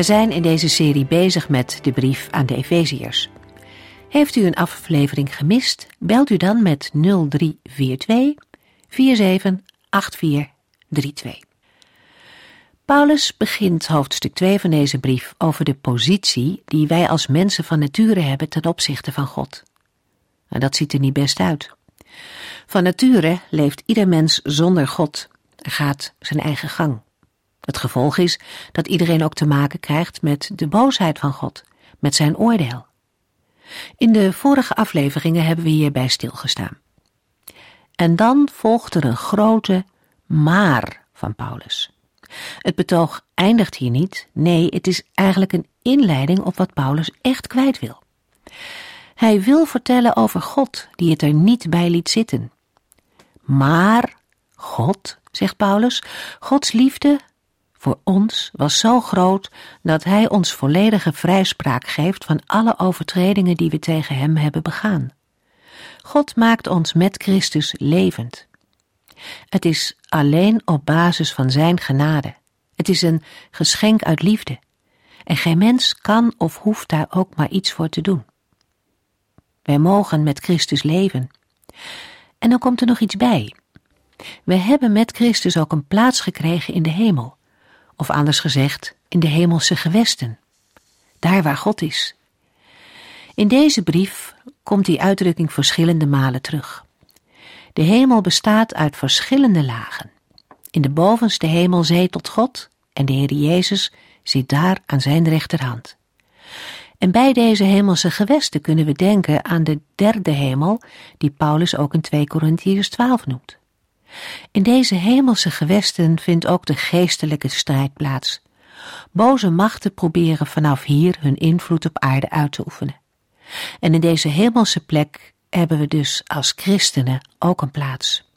Wij zijn in deze serie bezig met de brief aan de Efeziërs. Heeft u een aflevering gemist, belt u dan met 0342 478432. Paulus begint hoofdstuk 2 van deze brief over de positie die wij als mensen van nature hebben ten opzichte van God. En dat ziet er niet best uit. Van nature leeft ieder mens zonder God en gaat zijn eigen gang. Het gevolg is dat iedereen ook te maken krijgt met de boosheid van God, met zijn oordeel. In de vorige afleveringen hebben we hierbij stilgestaan. En dan volgt er een grote maar van Paulus. Het betoog eindigt hier niet, nee, het is eigenlijk een inleiding op wat Paulus echt kwijt wil. Hij wil vertellen over God, die het er niet bij liet zitten. Maar God, zegt Paulus, Gods liefde voor ons was zo groot dat Hij ons volledige vrijspraak geeft van alle overtredingen die we tegen Hem hebben begaan. God maakt ons met Christus levend. Het is alleen op basis van Zijn genade. Het is een geschenk uit liefde. En geen mens kan of hoeft daar ook maar iets voor te doen. Wij mogen met Christus leven. En dan komt er nog iets bij. We hebben met Christus ook een plaats gekregen in de hemel of anders gezegd, in de hemelse gewesten, daar waar God is. In deze brief komt die uitdrukking verschillende malen terug. De hemel bestaat uit verschillende lagen. In de bovenste hemel zetelt God en de Heer Jezus zit daar aan zijn rechterhand. En bij deze hemelse gewesten kunnen we denken aan de derde hemel, die Paulus ook in 2 Corinthiërs 12 noemt. In deze hemelse gewesten vindt ook de geestelijke strijd plaats. Boze machten proberen vanaf hier hun invloed op aarde uit te oefenen. En in deze hemelse plek hebben we dus als christenen ook een plaats.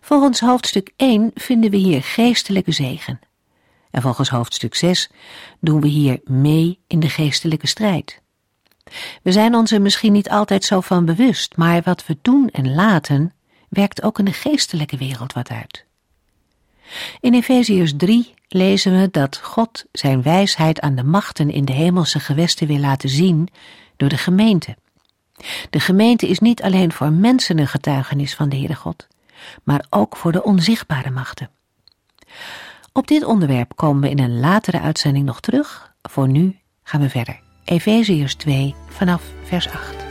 Volgens hoofdstuk 1 vinden we hier geestelijke zegen. En volgens hoofdstuk 6 doen we hier mee in de geestelijke strijd. We zijn ons er misschien niet altijd zo van bewust, maar wat we doen en laten werkt ook in de geestelijke wereld wat uit. In Efeziërs 3 lezen we dat God zijn wijsheid aan de machten in de hemelse gewesten wil laten zien door de gemeente. De gemeente is niet alleen voor mensen een getuigenis van de Heere God, maar ook voor de onzichtbare machten. Op dit onderwerp komen we in een latere uitzending nog terug. Voor nu gaan we verder. Efeziërs 2 vanaf vers 8.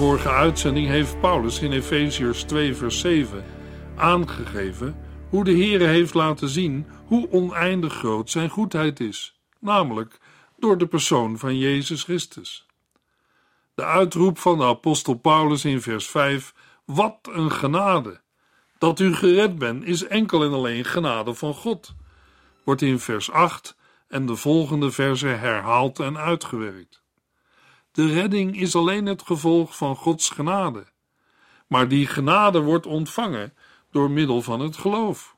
Vorige uitzending heeft Paulus in Efeziërs 2 vers 7 aangegeven hoe de Heere heeft laten zien hoe oneindig groot zijn goedheid is, namelijk door de persoon van Jezus Christus. De uitroep van de apostel Paulus in vers 5, wat een genade! Dat u gered bent is enkel en alleen genade van God, wordt in vers 8 en de volgende versen herhaald en uitgewerkt. De redding is alleen het gevolg van Gods genade. Maar die genade wordt ontvangen door middel van het geloof.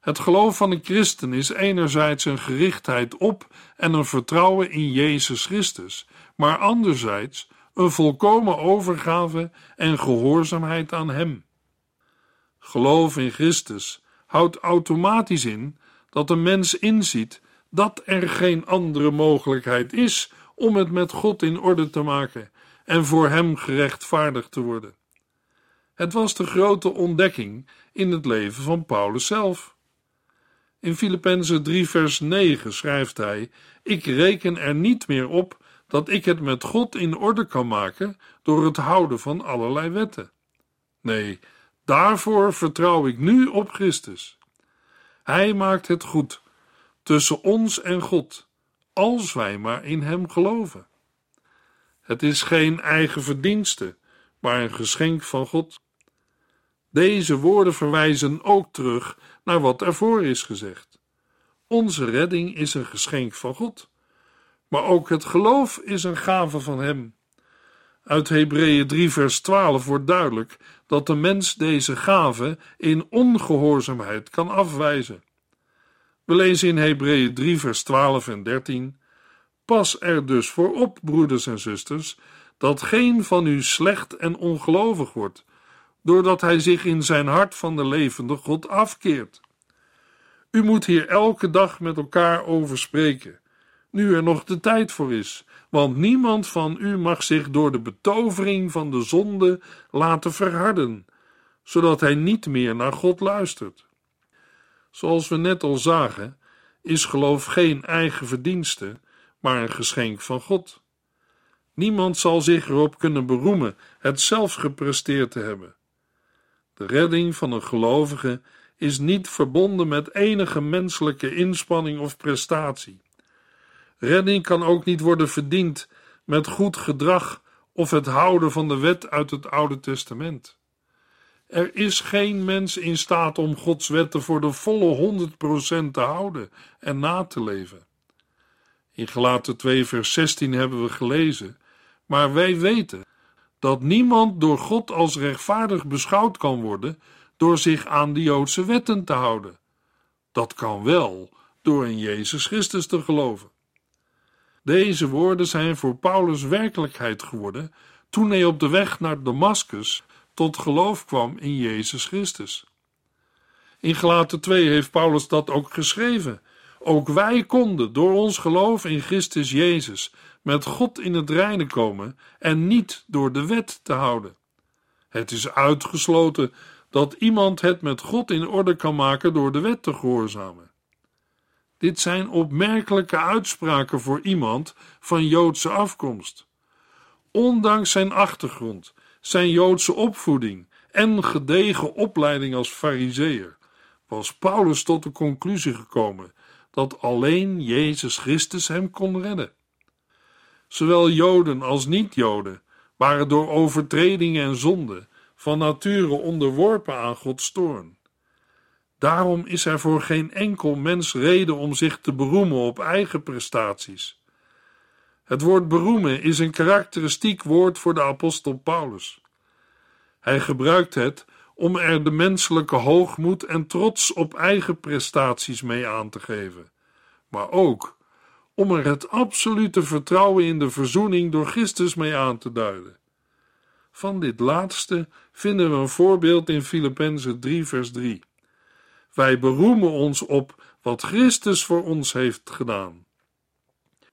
Het geloof van een christen is enerzijds een gerichtheid op en een vertrouwen in Jezus Christus, maar anderzijds een volkomen overgave en gehoorzaamheid aan Hem. Geloof in Christus houdt automatisch in dat een mens inziet dat er geen andere mogelijkheid is om het met God in orde te maken en voor hem gerechtvaardigd te worden. Het was de grote ontdekking in het leven van Paulus zelf. In Filippenzen 3 vers 9 schrijft hij: Ik reken er niet meer op dat ik het met God in orde kan maken door het houden van allerlei wetten. Nee, daarvoor vertrouw ik nu op Christus. Hij maakt het goed tussen ons en God, als wij maar in Hem geloven. Het is geen eigen verdienste, maar een geschenk van God. Deze woorden verwijzen ook terug naar wat ervoor is gezegd. Onze redding is een geschenk van God, maar ook het geloof is een gave van Hem. Uit Hebreeën 3 vers 12 wordt duidelijk dat de mens deze gave in ongehoorzaamheid kan afwijzen. We lezen in Hebreeën 3 vers 12 en 13 Pas er dus voor op, broeders en zusters, dat geen van u slecht en ongelovig wordt, doordat hij zich in zijn hart van de levende God afkeert. U moet hier elke dag met elkaar over spreken, nu er nog de tijd voor is, want niemand van u mag zich door de betovering van de zonde laten verharden, zodat hij niet meer naar God luistert. Zoals we net al zagen, is geloof geen eigen verdienste, maar een geschenk van God. Niemand zal zich erop kunnen beroemen het zelf gepresteerd te hebben. De redding van een gelovige is niet verbonden met enige menselijke inspanning of prestatie. Redding kan ook niet worden verdiend met goed gedrag of het houden van de wet uit het Oude Testament. Er is geen mens in staat om Gods wetten voor de volle 100% te houden en na te leven. In Gelaten 2 vers 16 hebben we gelezen, maar wij weten dat niemand door God als rechtvaardig beschouwd kan worden door zich aan de Joodse wetten te houden. Dat kan wel door in Jezus Christus te geloven. Deze woorden zijn voor Paulus werkelijkheid geworden toen hij op de weg naar Damascus tot geloof kwam in Jezus Christus. In Gelaten 2 heeft Paulus dat ook geschreven. Ook wij konden door ons geloof in Christus Jezus met God in het reine komen en niet door de wet te houden. Het is uitgesloten dat iemand het met God in orde kan maken door de wet te gehoorzamen. Dit zijn opmerkelijke uitspraken voor iemand van Joodse afkomst. Ondanks zijn achtergrond, zijn Joodse opvoeding en gedegen opleiding als fariseer, was Paulus tot de conclusie gekomen dat alleen Jezus Christus hem kon redden. Zowel Joden als niet-Joden waren door overtredingen en zonde van nature onderworpen aan Gods toorn. Daarom is er voor geen enkel mens reden om zich te beroemen op eigen prestaties. Het woord beroemen is een karakteristiek woord voor de apostel Paulus. Hij gebruikt het om er de menselijke hoogmoed en trots op eigen prestaties mee aan te geven, maar ook om er het absolute vertrouwen in de verzoening door Christus mee aan te duiden. Van dit laatste vinden we een voorbeeld in Filippenzen 3 vers 3. Wij beroemen ons op wat Christus voor ons heeft gedaan.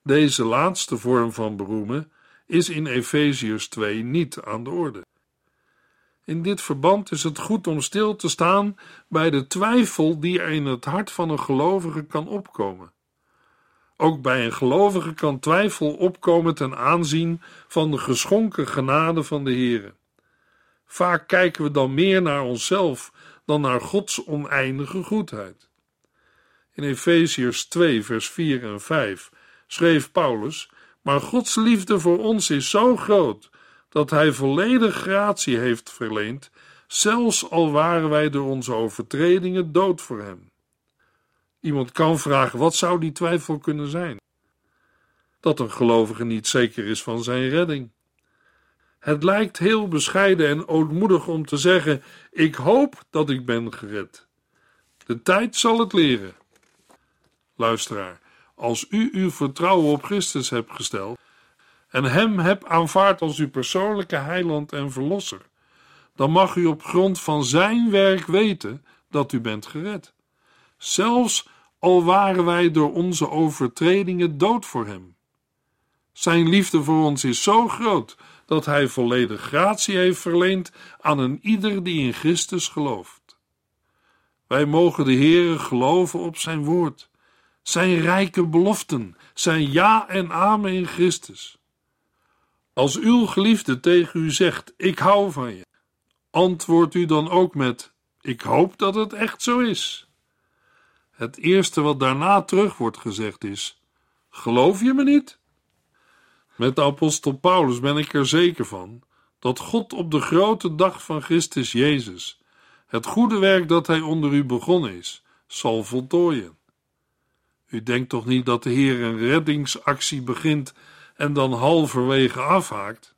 Deze laatste vorm van beroemen is in Efeziërs 2 niet aan de orde. In dit verband is het goed om stil te staan bij de twijfel die er in het hart van een gelovige kan opkomen. Ook bij een gelovige kan twijfel opkomen ten aanzien van de geschonken genade van de Heere. Vaak kijken we dan meer naar onszelf dan naar Gods oneindige goedheid. In Efeziërs 2, vers 4 en 5 schreef Paulus: Maar Gods liefde voor ons is zo groot dat Hij volledig gratie heeft verleend, zelfs al waren wij door onze overtredingen dood voor Hem. Iemand kan vragen: wat zou die twijfel kunnen zijn? Dat een gelovige niet zeker is van zijn redding. Het lijkt heel bescheiden en ootmoedig om te zeggen: Ik hoop dat ik ben gered. De tijd zal het leren. Luisteraar, als u uw vertrouwen op Christus hebt gesteld en Hem hebt aanvaard als uw persoonlijke heiland en verlosser, dan mag u op grond van Zijn werk weten dat u bent gered. Zelfs al waren wij door onze overtredingen dood voor Hem. Zijn liefde voor ons is zo groot dat hij volledig gratie heeft verleend aan een ieder die in Christus gelooft. Wij mogen de Heere geloven op zijn woord, zijn rijke beloften, zijn ja en amen in Christus. Als uw geliefde tegen u zegt: Ik hou van je, antwoord u dan ook met: Ik hoop dat het echt zo is. Het eerste wat daarna terug wordt gezegd is: Geloof je me niet? Met de apostel Paulus ben ik er zeker van dat God op de grote dag van Christus Jezus het goede werk dat hij onder u begonnen is, zal voltooien. U denkt toch niet dat de Heer een reddingsactie begint en dan halverwege afhaakt?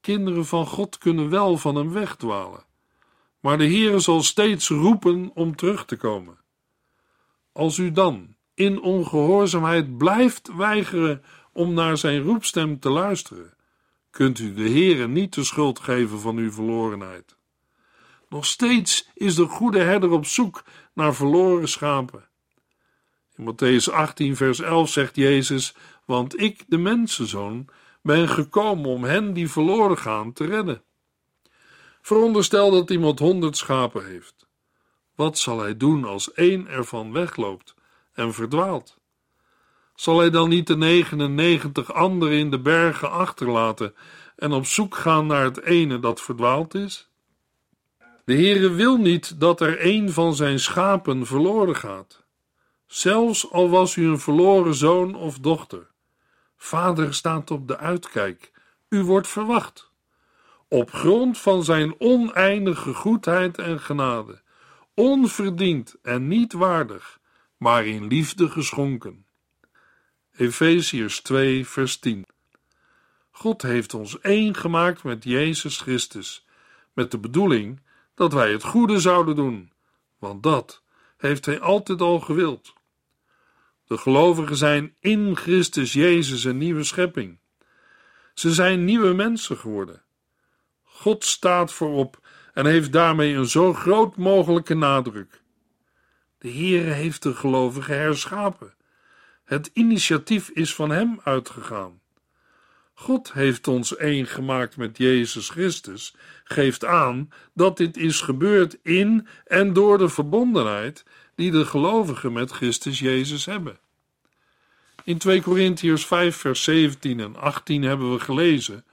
Kinderen van God kunnen wel van hem wegdwalen, maar de Heer zal steeds roepen om terug te komen. Als u dan in ongehoorzaamheid blijft weigeren om naar zijn roepstem te luisteren, kunt u de Heere niet de schuld geven van uw verlorenheid. Nog steeds is de goede herder op zoek naar verloren schapen. In Matthäus 18, vers 11 zegt Jezus: Want ik, de mensenzoon, ben gekomen om hen die verloren gaan te redden. Veronderstel dat iemand honderd schapen heeft. Wat zal hij doen als één ervan wegloopt en verdwaalt? Zal hij dan niet de 99 anderen in de bergen achterlaten en op zoek gaan naar het ene dat verdwaald is? De Heere wil niet dat er een van zijn schapen verloren gaat. Zelfs al was u een verloren zoon of dochter. Vader staat op de uitkijk. U wordt verwacht. Op grond van zijn oneindige goedheid en genade. Onverdiend en niet waardig, maar in liefde geschonken. Efeziërs 2, vers 10. God heeft ons één gemaakt met Jezus Christus, met de bedoeling dat wij het goede zouden doen, want dat heeft Hij altijd al gewild. De gelovigen zijn in Christus Jezus een nieuwe schepping. Ze zijn nieuwe mensen geworden. God staat voorop en heeft daarmee een zo groot mogelijke nadruk. De Heere heeft de gelovigen herschapen het initiatief is van Hem uitgegaan. God heeft ons één gemaakt met Jezus Christus, geeft aan dat dit is gebeurd in en door de verbondenheid die de gelovigen met Christus Jezus hebben. In 2 Korintiërs 5, vers 17 en 18 hebben we gelezen: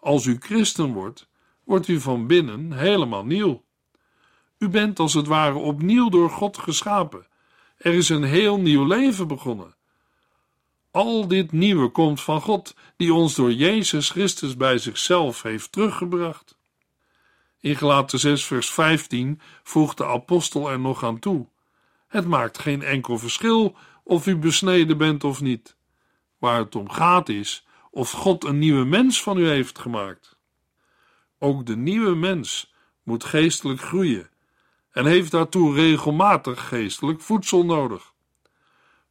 Als u christen wordt, wordt u van binnen helemaal nieuw. U bent als het ware opnieuw door God geschapen. Er is een heel nieuw leven begonnen. Al dit nieuwe komt van God, die ons door Jezus Christus bij zichzelf heeft teruggebracht. In Gelaten 6, vers 15 voegt de apostel er nog aan toe: Het maakt geen enkel verschil of u besneden bent of niet. Waar het om gaat is of God een nieuwe mens van u heeft gemaakt. Ook de nieuwe mens moet geestelijk groeien en heeft daartoe regelmatig geestelijk voedsel nodig.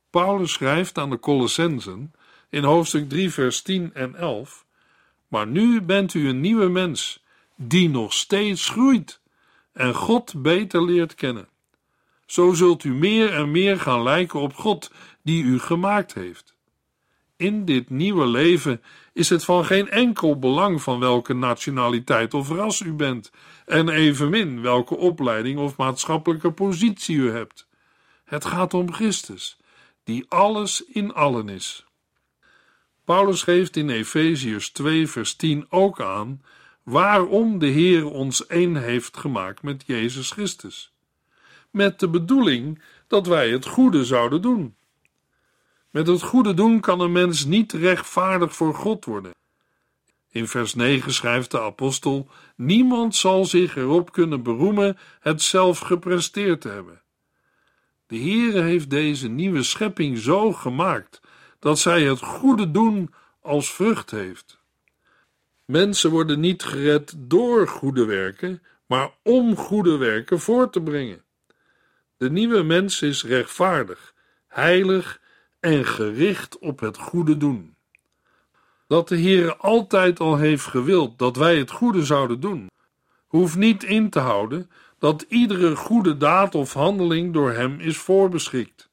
Paulus schrijft aan de Colossensen in hoofdstuk 3, vers 10 en 11: Maar nu bent u een nieuwe mens, die nog steeds groeit en God beter leert kennen. Zo zult u meer en meer gaan lijken op God, die u gemaakt heeft. In dit nieuwe leven is het van geen enkel belang van welke nationaliteit of ras u bent, en evenmin welke opleiding of maatschappelijke positie u hebt. Het gaat om Christus die alles in allen is. Paulus geeft in Efeziërs 2, vers 10 ook aan waarom de Heer ons één heeft gemaakt met Jezus Christus. Met de bedoeling dat wij het goede zouden doen. Met het goede doen kan een mens niet rechtvaardig voor God worden. In vers 9 schrijft de apostel: Niemand zal zich erop kunnen beroemen het zelf gepresteerd te hebben. De Heere heeft deze nieuwe schepping zo gemaakt dat zij het goede doen als vrucht heeft. Mensen worden niet gered door goede werken, maar om goede werken voor te brengen. De nieuwe mens is rechtvaardig, heilig en gericht op het goede doen. Dat de Heere altijd al heeft gewild dat wij het goede zouden doen, hoeft niet in te houden dat iedere goede daad of handeling door hem is voorbeschikt.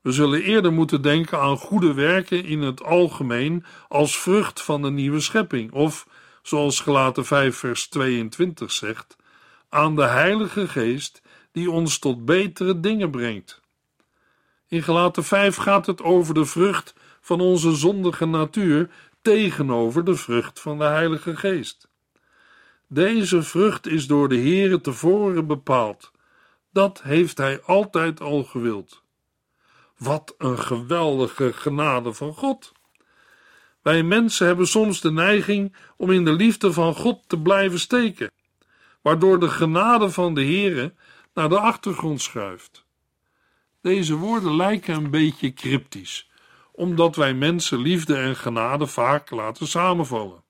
We zullen eerder moeten denken aan goede werken in het algemeen als vrucht van de nieuwe schepping, of, zoals Gelaten 5 vers 22 zegt, aan de Heilige Geest die ons tot betere dingen brengt. In Gelaten 5 gaat het over de vrucht van onze zondige natuur tegenover de vrucht van de Heilige Geest. Deze vrucht is door de Heere tevoren bepaald. Dat heeft Hij altijd al gewild. Wat een geweldige genade van God! Wij mensen hebben soms de neiging om in de liefde van God te blijven steken, waardoor de genade van de Heere naar de achtergrond schuift. Deze woorden lijken een beetje cryptisch, omdat wij mensen liefde en genade vaak laten samenvallen.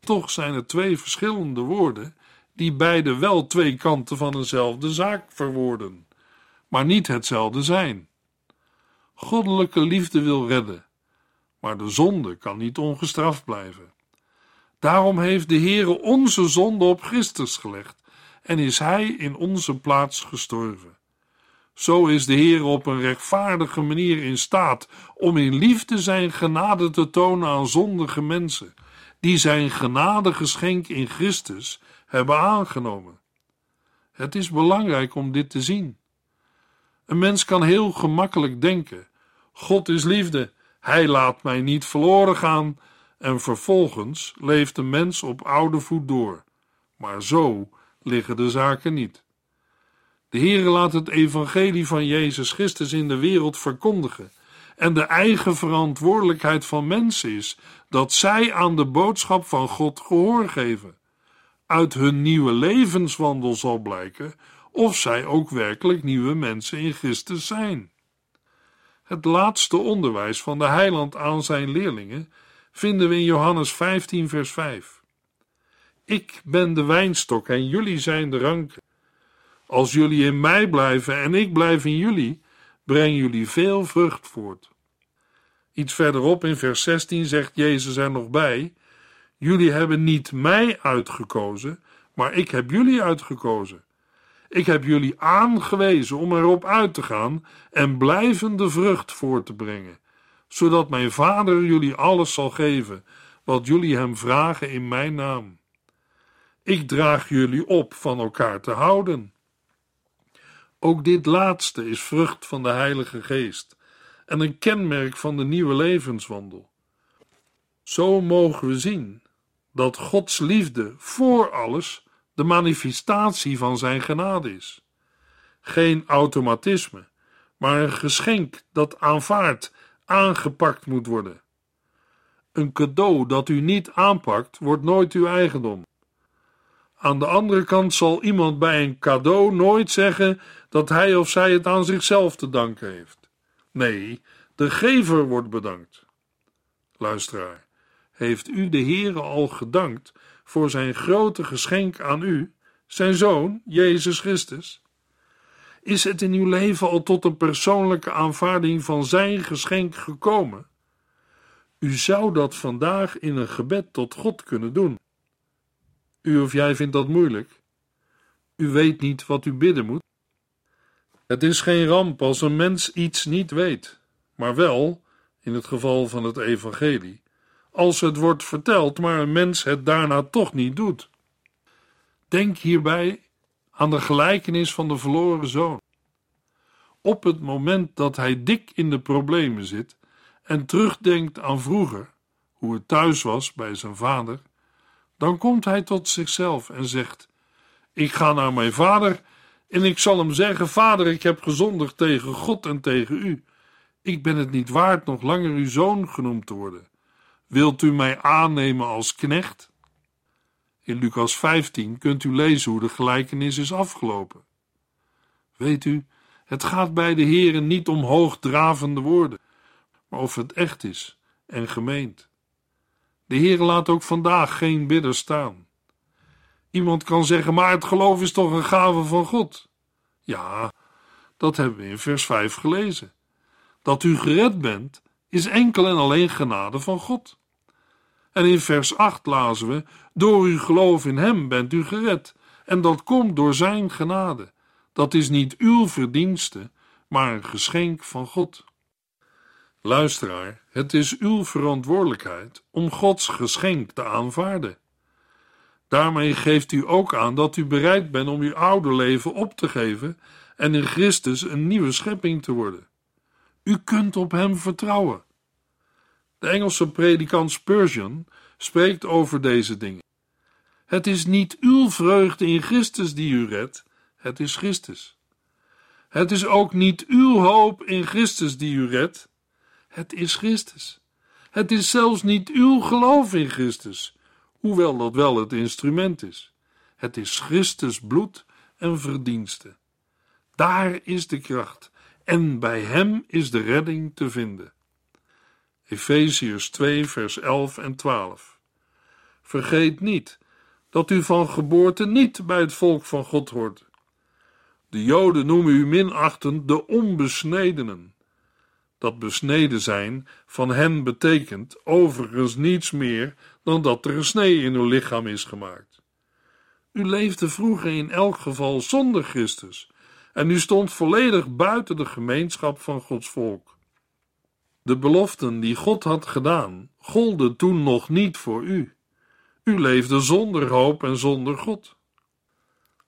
Toch zijn het twee verschillende woorden die beide wel twee kanten van eenzelfde zaak verwoorden, maar niet hetzelfde zijn. Goddelijke liefde wil redden, maar de zonde kan niet ongestraft blijven. Daarom heeft de Heere onze zonde op Christus gelegd en is Hij in onze plaats gestorven. Zo is de Heer op een rechtvaardige manier in staat om in liefde zijn genade te tonen aan zondige mensen, die zijn genadegeschenk in Christus hebben aangenomen. Het is belangrijk om dit te zien. Een mens kan heel gemakkelijk denken: God is liefde, Hij laat mij niet verloren gaan, en vervolgens leeft de mens op oude voet door. Maar zo liggen de zaken niet. De Heere laat het evangelie van Jezus Christus in de wereld verkondigen. En de eigen verantwoordelijkheid van mensen is dat zij aan de boodschap van God gehoor geven. Uit hun nieuwe levenswandel zal blijken of zij ook werkelijk nieuwe mensen in Christus zijn. Het laatste onderwijs van de heiland aan zijn leerlingen vinden we in Johannes 15, vers 5. Ik ben de wijnstok en jullie zijn de ranken. Als jullie in mij blijven en ik blijf in jullie, brengen jullie veel vrucht voort. Iets verderop in vers 16 zegt Jezus er nog bij: Jullie hebben niet mij uitgekozen, maar ik heb jullie uitgekozen. Ik heb jullie aangewezen om erop uit te gaan en blijvende vrucht voort te brengen, zodat mijn Vader jullie alles zal geven wat jullie hem vragen in mijn naam. Ik draag jullie op van elkaar te houden. Ook dit laatste is vrucht van de Heilige Geest en een kenmerk van de nieuwe levenswandel. Zo mogen we zien dat Gods liefde voor alles de manifestatie van Zijn genade is. Geen automatisme, maar een geschenk dat aanvaard, aangepakt moet worden. Een cadeau dat u niet aanpakt, wordt nooit uw eigendom. Aan de andere kant zal iemand bij een cadeau nooit zeggen dat hij of zij het aan zichzelf te danken heeft. Nee, de gever wordt bedankt. Luisteraar, heeft u de Heere al gedankt voor zijn grote geschenk aan u, zijn zoon, Jezus Christus? Is het in uw leven al tot een persoonlijke aanvaarding van zijn geschenk gekomen? U zou dat vandaag in een gebed tot God kunnen doen. U of jij vindt dat moeilijk. U weet niet wat u bidden moet. Het is geen ramp als een mens iets niet weet, maar wel, in het geval van het evangelie, als het wordt verteld, maar een mens het daarna toch niet doet. Denk hierbij aan de gelijkenis van de verloren zoon. Op het moment dat hij dik in de problemen zit en terugdenkt aan vroeger, hoe het thuis was bij zijn vader, dan komt hij tot zichzelf en zegt: Ik ga naar mijn vader en ik zal hem zeggen: Vader, ik heb gezondigd tegen God en tegen u. Ik ben het niet waard nog langer uw zoon genoemd te worden. Wilt u mij aannemen als knecht? In Lucas 15 kunt u lezen hoe de gelijkenis is afgelopen. Weet u, het gaat bij de Heren niet om hoogdravende woorden, maar of het echt is en gemeend. De Heer laat ook vandaag geen bidder staan. Iemand kan zeggen, maar het geloof is toch een gave van God? Ja, dat hebben we in vers 5 gelezen. Dat u gered bent, is enkel en alleen genade van God. En in vers 8 lazen we: Door uw geloof in Hem bent u gered, en dat komt door Zijn genade. Dat is niet uw verdienste, maar een geschenk van God. Luisteraar, het is uw verantwoordelijkheid om Gods geschenk te aanvaarden. Daarmee geeft u ook aan dat u bereid bent om uw oude leven op te geven en in Christus een nieuwe schepping te worden. U kunt op Hem vertrouwen. De Engelse predikant Spurgeon spreekt over deze dingen. Het is niet uw vreugde in Christus die u redt, het is Christus. Het is ook niet uw hoop in Christus die u redt, het is Christus. Het is zelfs niet uw geloof in Christus, hoewel dat wel het instrument is. Het is Christus bloed en verdienste. Daar is de kracht en bij Hem is de redding te vinden. Efeziërs 2, vers 11 en 12. Vergeet niet dat u van geboorte niet bij het volk van God hoort. De Joden noemen u minachtend de onbesnedenen. Dat besneden zijn van hen betekent overigens niets meer dan dat er een snee in uw lichaam is gemaakt. U leefde vroeger in elk geval zonder Christus en u stond volledig buiten de gemeenschap van Gods volk. De beloften die God had gedaan, golden toen nog niet voor u. U leefde zonder hoop en zonder God.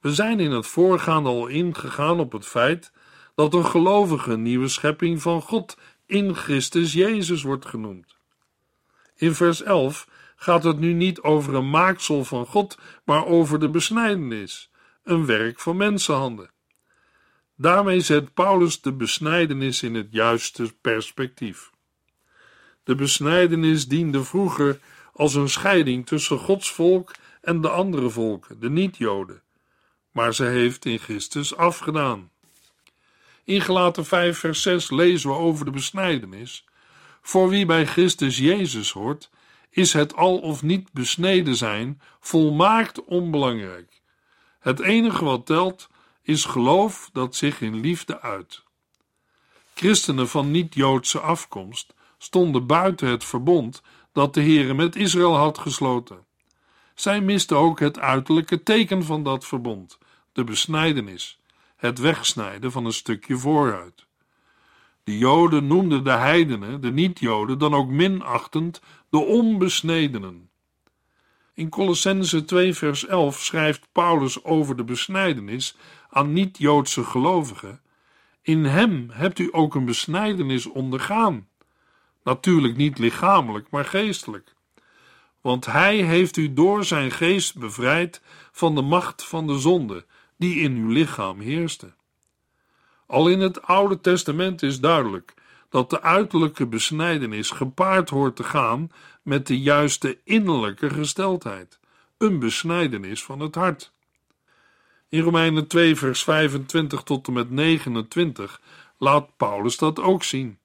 We zijn in het voorgaande al ingegaan op het feit dat een gelovige nieuwe schepping van God in Christus Jezus wordt genoemd. In vers 11 gaat het nu niet over een maaksel van God, maar over de besnijdenis, een werk van mensenhanden. Daarmee zet Paulus de besnijdenis in het juiste perspectief. De besnijdenis diende vroeger als een scheiding tussen Gods volk en de andere volken, de niet-Joden, maar ze heeft in Christus afgedaan. In Gelaten 5 vers 6 lezen we over de besnijdenis. Voor wie bij Christus Jezus hoort, is het al of niet besneden zijn volmaakt onbelangrijk. Het enige wat telt is geloof dat zich in liefde uit. Christenen van niet-Joodse afkomst stonden buiten het verbond dat de Heere met Israël had gesloten. Zij misten ook het uiterlijke teken van dat verbond, de besnijdenis, het wegsnijden van een stukje vooruit. De Joden noemden de heidenen, de niet-Joden, dan ook minachtend de onbesnedenen. In Colossense 2 vers 11 schrijft Paulus over de besnijdenis aan niet-Joodse gelovigen: In hem hebt u ook een besnijdenis ondergaan. Natuurlijk niet lichamelijk, maar geestelijk. Want hij heeft u door zijn geest bevrijd van de macht van de zonde die in uw lichaam heerste. Al in het Oude Testament is duidelijk dat de uiterlijke besnijdenis gepaard hoort te gaan met de juiste innerlijke gesteldheid, een besnijdenis van het hart. In Romeinen 2, vers 25 tot en met 29 laat Paulus dat ook zien.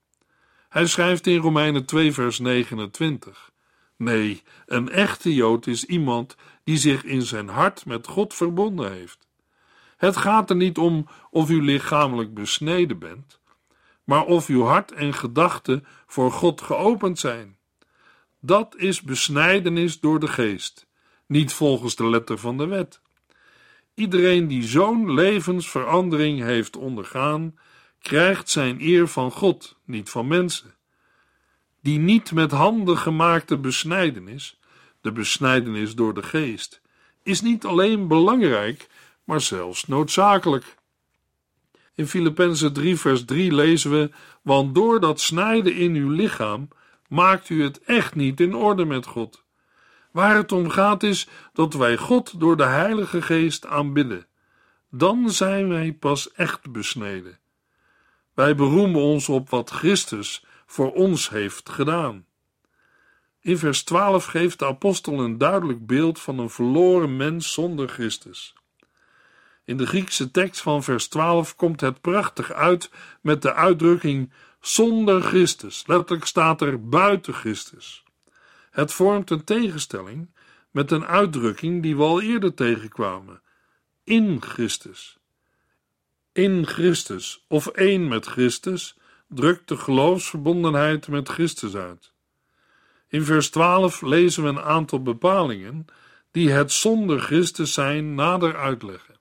Hij schrijft in Romeinen 2, vers 29: Nee, een echte Jood is iemand die zich in zijn hart met God verbonden heeft. Het gaat er niet om of u lichamelijk besneden bent, maar of uw hart en gedachten voor God geopend zijn. Dat is besnijdenis door de geest, niet volgens de letter van de wet. Iedereen die zo'n levensverandering heeft ondergaan, krijgt zijn eer van God, niet van mensen. Die niet met handen gemaakte besnijdenis, de besnijdenis door de geest, is niet alleen belangrijk, maar zelfs noodzakelijk. In Filippenzen 3 vers 3 lezen we, want door dat snijden in uw lichaam maakt u het echt niet in orde met God. Waar het om gaat is dat wij God door de Heilige Geest aanbidden. Dan zijn wij pas echt besneden. Wij beroemen ons op wat Christus voor ons heeft gedaan. In vers 12 geeft de apostel een duidelijk beeld van een verloren mens zonder Christus. In de Griekse tekst van vers 12 komt het prachtig uit met de uitdrukking zonder Christus. Letterlijk staat er buiten Christus. Het vormt een tegenstelling met een uitdrukking die we al eerder tegenkwamen: in Christus. In Christus of één met Christus drukt de geloofsverbondenheid met Christus uit. In vers 12 lezen we een aantal bepalingen die het zonder Christus zijn nader uitleggen.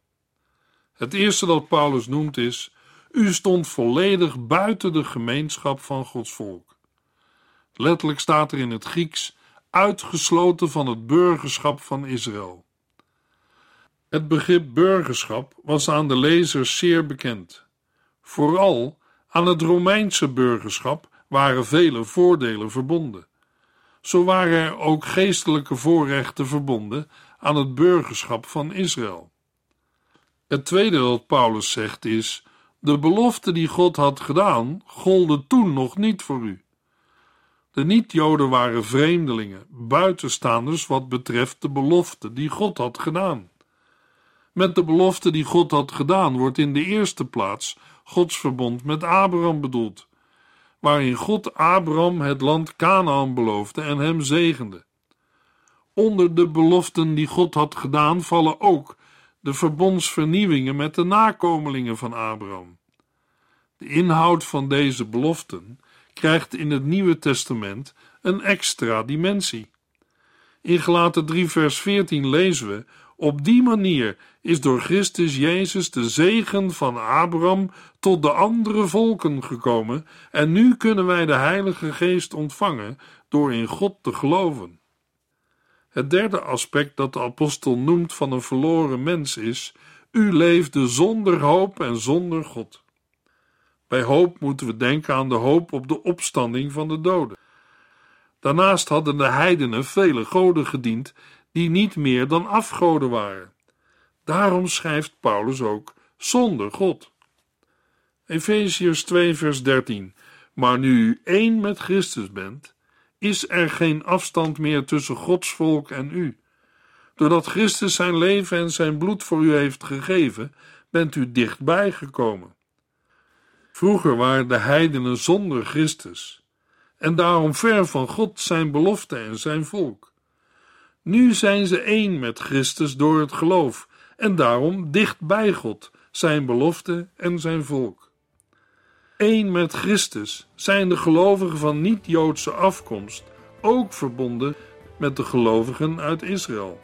Het eerste dat Paulus noemt is: U stond volledig buiten de gemeenschap van Gods volk. Letterlijk staat er in het Grieks uitgesloten van het burgerschap van Israël. Het begrip burgerschap was aan de lezers zeer bekend. Vooral aan het Romeinse burgerschap waren vele voordelen verbonden. Zo waren er ook geestelijke voorrechten verbonden aan het burgerschap van Israël. Het tweede wat Paulus zegt is: de belofte die God had gedaan, golden toen nog niet voor u. De niet-Joden waren vreemdelingen, buitenstaanders wat betreft de belofte die God had gedaan. Met de belofte die God had gedaan wordt in de eerste plaats Gods verbond met Abraham bedoeld, waarin God Abraham het land Canaan beloofde en hem zegende. Onder de beloften die God had gedaan vallen ook de verbondsvernieuwingen met de nakomelingen van Abraham. De inhoud van deze beloften krijgt in het Nieuwe Testament een extra dimensie. In Gelaten 3 vers 14 lezen we op die manier is door Christus Jezus de zegen van Abraham tot de andere volken gekomen en nu kunnen wij de Heilige Geest ontvangen door in God te geloven. Het derde aspect dat de apostel noemt van een verloren mens is: u leefde zonder hoop en zonder God. Bij hoop moeten we denken aan de hoop op de opstanding van de doden. Daarnaast hadden de heidenen vele goden gediend die niet meer dan afgoden waren. Daarom schrijft Paulus ook zonder God. Efeziërs 2 vers 13 Maar nu u één met Christus bent, is er geen afstand meer tussen Gods volk en u. Doordat Christus zijn leven en zijn bloed voor u heeft gegeven, bent u dichtbij gekomen. Vroeger waren de heidenen zonder Christus en daarom ver van God zijn belofte en zijn volk. Nu zijn ze één met Christus door het geloof en daarom dicht bij God, zijn belofte en zijn volk. Eén met Christus zijn de gelovigen van niet-Joodse afkomst ook verbonden met de gelovigen uit Israël.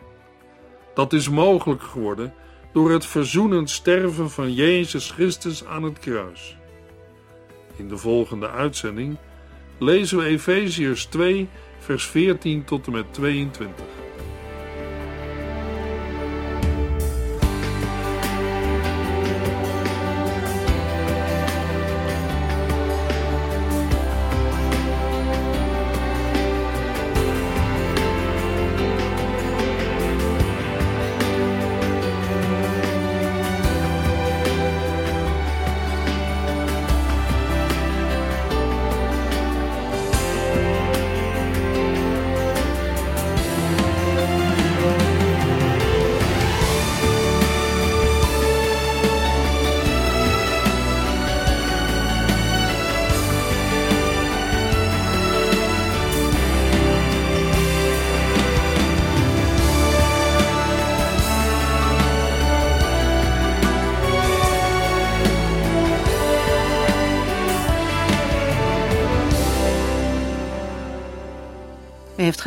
Dat is mogelijk geworden door het verzoenend sterven van Jezus Christus aan het kruis. In de volgende uitzending lezen we Efeziërs 2, vers 14 tot en met 22.